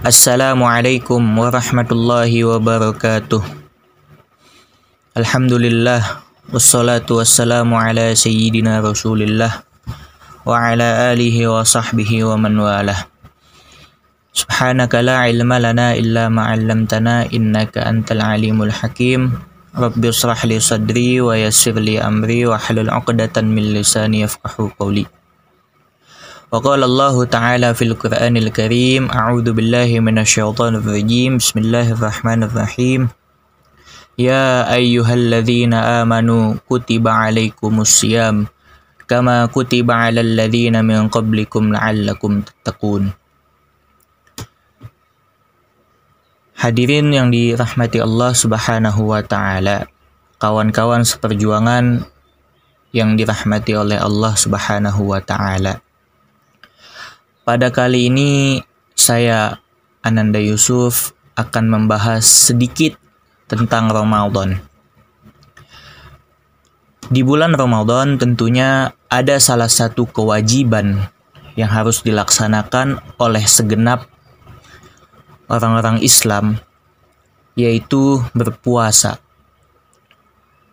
السلام عليكم ورحمة الله وبركاته. الحمد لله والصلاة والسلام على سيدنا رسول الله وعلى آله وصحبه ومن والاه. سبحانك لا علم لنا إلا ما علمتنا إنك أنت العليم الحكيم. رب اشرح لي صدري ويسر لي أمري واحلل عقدة من لساني يفقه قولي. وقال الله تعالى في القرآن الكريم أعوذ بالله من الشيطان الرجيم بسم الله الرحمن الرحيم يا أيها الذين آمنوا كتب عليكم الصيام كما كتب على الذين من قبلكم لعلكم تتقون Hadirin yang dirahmati Allah Subhanahu wa taala, kawan-kawan seperjuangan yang dirahmati oleh Allah Subhanahu wa taala. Pada kali ini saya Ananda Yusuf akan membahas sedikit tentang Ramadan. Di bulan Ramadan tentunya ada salah satu kewajiban yang harus dilaksanakan oleh segenap orang-orang Islam yaitu berpuasa.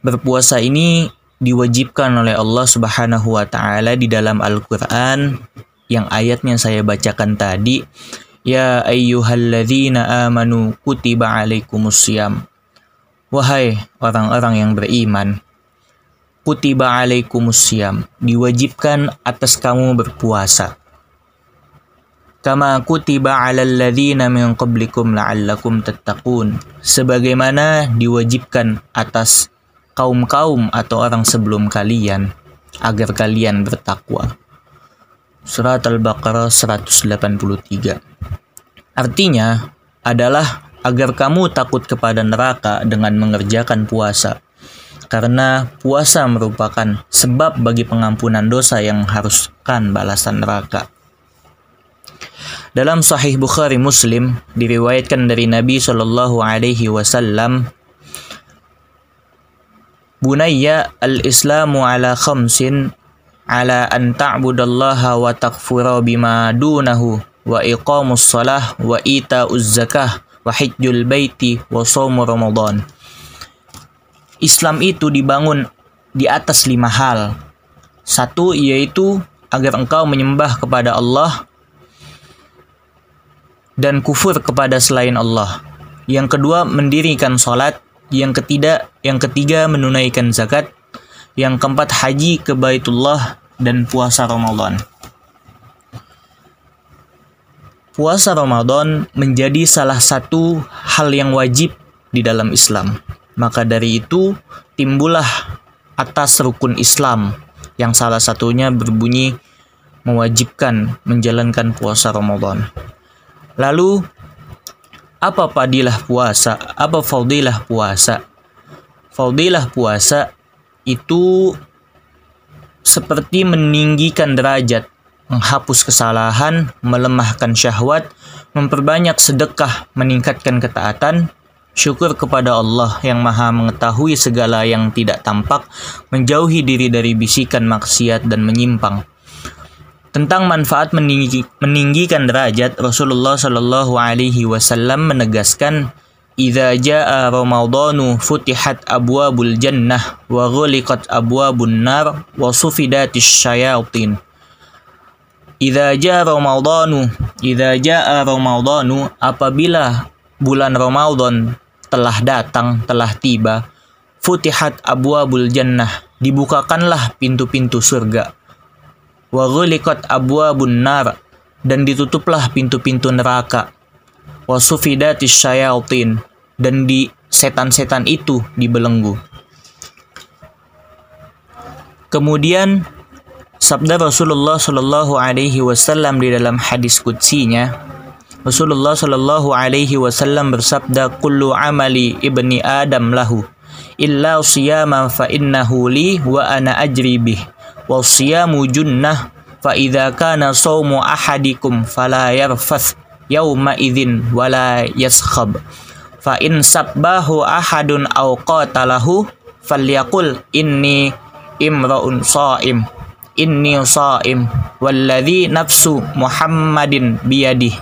Berpuasa ini diwajibkan oleh Allah Subhanahu wa taala di dalam Al-Qur'an yang ayatnya saya bacakan tadi Ya ayyuhalladzina amanu kutiba alaikumusiyam Wahai orang-orang yang beriman Kutiba alaikumusiyam Diwajibkan atas kamu berpuasa Kama kutiba alal ladzina min qablikum la'allakum tattaqun Sebagaimana diwajibkan atas kaum-kaum atau orang sebelum kalian agar kalian bertakwa. Surat Al-Baqarah 183. Artinya adalah agar kamu takut kepada neraka dengan mengerjakan puasa. Karena puasa merupakan sebab bagi pengampunan dosa yang haruskan balasan neraka. Dalam Sahih Bukhari Muslim diriwayatkan dari Nabi Shallallahu Alaihi Wasallam, Bunayya al-Islamu ala khamsin ala an ta'budallaha wa takfura bima dunahu wa iqamus salah wa ita'uz zakah wa hijjul baiti wa somu ramadan. Islam itu dibangun di atas lima hal. Satu yaitu agar engkau menyembah kepada Allah dan kufur kepada selain Allah. Yang kedua mendirikan salat, yang ketiga yang ketiga menunaikan zakat, yang keempat haji ke Baitullah dan puasa Ramadan. Puasa Ramadan menjadi salah satu hal yang wajib di dalam Islam. Maka dari itu timbullah atas rukun Islam yang salah satunya berbunyi mewajibkan menjalankan puasa Ramadan. Lalu apa padilah puasa? Apa fadilah puasa? Fadilah puasa itu seperti meninggikan derajat, menghapus kesalahan, melemahkan syahwat, memperbanyak sedekah, meningkatkan ketaatan, syukur kepada Allah yang Maha Mengetahui segala yang tidak tampak, menjauhi diri dari bisikan maksiat dan menyimpang. Tentang manfaat meninggi, meninggikan derajat, Rasulullah Shallallahu Alaihi Wasallam menegaskan Idza jaa Ramadhanu futihat abwabul jannah wa ghuliqat abwabun nar wa sufidatis syayatin. Idza jaa Ramadhanu, idza jaa Ramadhanu apabila bulan Ramadan telah datang, telah tiba, futihat abwabul jannah, dibukakanlah pintu-pintu surga. Wa ghuliqat abwabun nar dan ditutuplah pintu-pintu neraka wasufidatis syayatin dan di setan-setan itu dibelenggu. Kemudian sabda Rasulullah Shallallahu Alaihi Wasallam di dalam hadis kutsinya, Rasulullah Shallallahu Alaihi Wasallam bersabda, "Kullu amali ibni Adam lahu, illa siyama fa innahu li wa ana ajri bih, wa siyamu junnah fa idza kana sawmu ahadikum fala yarfath yauma idzin wala yaskhab fa in sabbahu ahadun aw qatalahu falyaqul inni imraun saim. Inni saim. Walladzi nafsu muhammadin biyadih.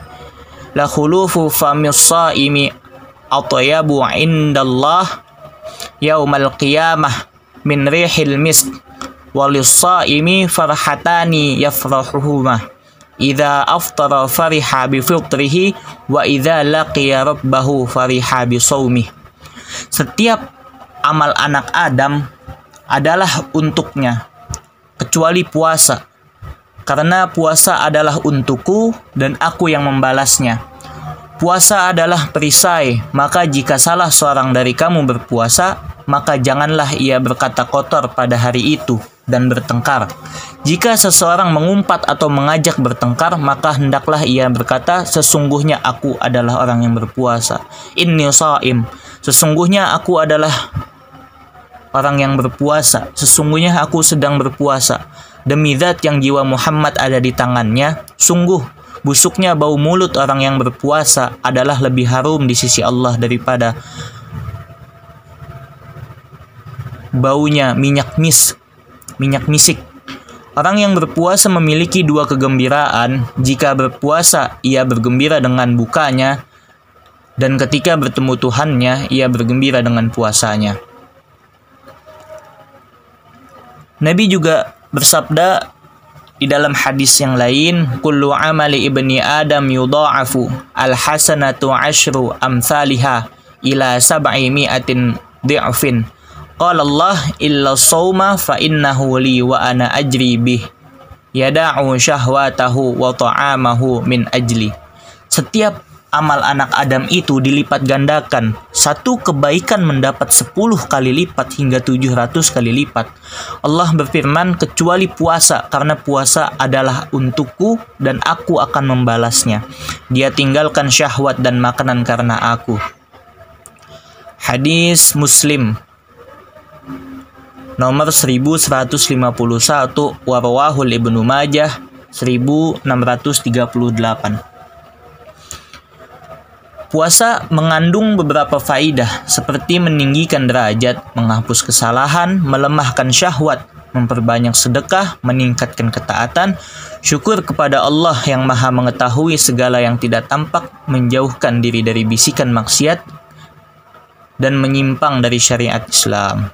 La khulufu famis saimi atyabu indallah yaumal qiyamah min rihil misk. Walis saimi farhatani yafrahuhuma Idza aftara fariha bi fitrihi wa idza laqiya rabbahu fariha bi sawmi. Setiap amal anak Adam adalah untuknya kecuali puasa. Karena puasa adalah untukku dan aku yang membalasnya. Puasa adalah perisai, maka jika salah seorang dari kamu berpuasa, maka janganlah ia berkata kotor pada hari itu dan bertengkar. Jika seseorang mengumpat atau mengajak bertengkar, maka hendaklah ia berkata, sesungguhnya aku adalah orang yang berpuasa. Inni sha'im. Sesungguhnya aku adalah orang yang berpuasa. Sesungguhnya aku sedang berpuasa. Demi zat yang jiwa Muhammad ada di tangannya, sungguh busuknya bau mulut orang yang berpuasa adalah lebih harum di sisi Allah daripada baunya minyak mis minyak misik. Orang yang berpuasa memiliki dua kegembiraan. Jika berpuasa, ia bergembira dengan bukanya, dan ketika bertemu Tuhannya, ia bergembira dengan puasanya. Nabi juga bersabda di dalam hadis yang lain, "Kullu amali ibni Adam yudha'afu al-hasanatu ashru amsalihha ila sab'i mi'atin dhi'fin." Qala Allah illa sawma fa innahu li wa ana ajri bih. Yada'u syahwatahu wa ta'amahu min ajli. Setiap amal anak Adam itu dilipat gandakan. Satu kebaikan mendapat 10 kali lipat hingga 700 kali lipat. Allah berfirman, kecuali puasa, karena puasa adalah untukku dan aku akan membalasnya. Dia tinggalkan syahwat dan makanan karena aku. Hadis Muslim nomor 1151 Warwahul Ibnu Majah 1638 Puasa mengandung beberapa faidah seperti meninggikan derajat, menghapus kesalahan, melemahkan syahwat, memperbanyak sedekah, meningkatkan ketaatan, syukur kepada Allah yang Maha Mengetahui segala yang tidak tampak, menjauhkan diri dari bisikan maksiat, dan menyimpang dari syariat Islam.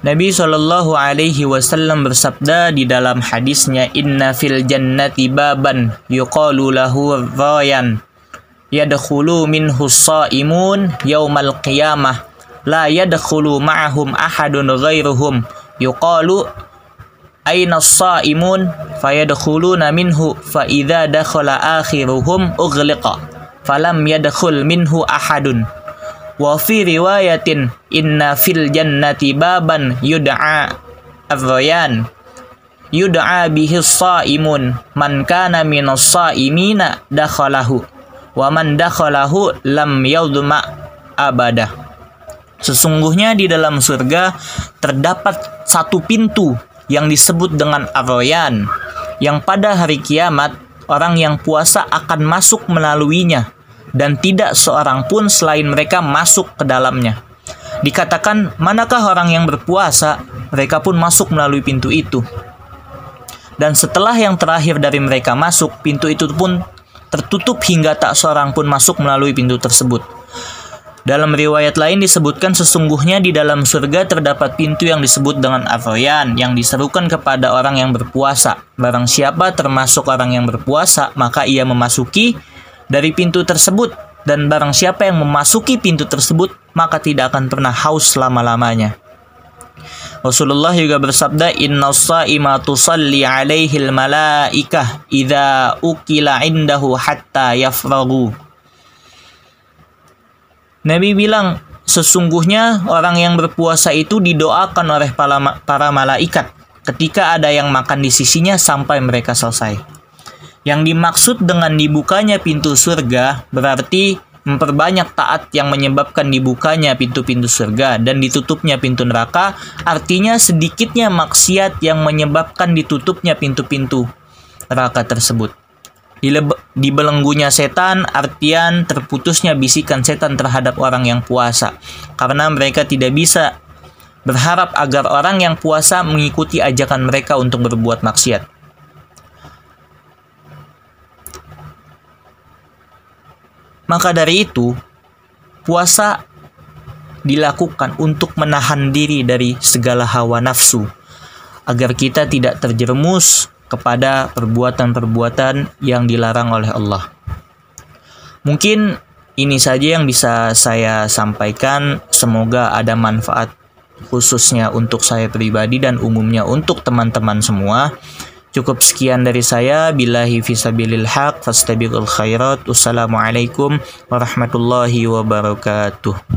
Nabi Shallallahu Alaihi Wasallam bersabda di dalam hadisnya Inna fil jannati baban yuqalu lahu rayan yadkhulu minhu saimun yaumal qiyamah la yadkhulu ma'ahum ahadun ghairuhum yuqalu aina saimun fayadkhuluna minhu fa idza dakhala akhiruhum ughliqa falam yadkhul minhu ahadun Wa fi riwayatin inna fil jannati baban yud'a ar-rayan yud'a bihi shaimun man kana minas saimina dakhalahu wa man dakhalahu lam yadhma abada. Sesungguhnya di dalam surga terdapat satu pintu yang disebut dengan Arroyan yang pada hari kiamat orang yang puasa akan masuk melaluinya dan tidak seorang pun selain mereka masuk ke dalamnya. Dikatakan, manakah orang yang berpuasa? Mereka pun masuk melalui pintu itu. Dan setelah yang terakhir dari mereka masuk, pintu itu pun tertutup hingga tak seorang pun masuk melalui pintu tersebut. Dalam riwayat lain disebutkan sesungguhnya di dalam surga terdapat pintu yang disebut dengan Arroyan yang diserukan kepada orang yang berpuasa. Barang siapa termasuk orang yang berpuasa, maka ia memasuki dari pintu tersebut dan barang siapa yang memasuki pintu tersebut maka tidak akan pernah haus selama-lamanya. Rasulullah juga bersabda inna saima tusalli alaihi malaikah idza ukila indahu hatta yafragu. Nabi bilang sesungguhnya orang yang berpuasa itu didoakan oleh para, para malaikat ketika ada yang makan di sisinya sampai mereka selesai. Yang dimaksud dengan dibukanya pintu surga berarti memperbanyak taat yang menyebabkan dibukanya pintu-pintu surga dan ditutupnya pintu neraka, artinya sedikitnya maksiat yang menyebabkan ditutupnya pintu-pintu neraka tersebut. Di belenggunya setan, artian terputusnya bisikan setan terhadap orang yang puasa, karena mereka tidak bisa berharap agar orang yang puasa mengikuti ajakan mereka untuk berbuat maksiat. Maka dari itu, puasa dilakukan untuk menahan diri dari segala hawa nafsu agar kita tidak terjerumus kepada perbuatan-perbuatan yang dilarang oleh Allah. Mungkin ini saja yang bisa saya sampaikan. Semoga ada manfaat khususnya untuk saya pribadi dan umumnya untuk teman-teman semua. Cukup sekian dari saya. Billahi fisabilil haq fastabiqul khairat. Wassalamualaikum warahmatullahi wabarakatuh.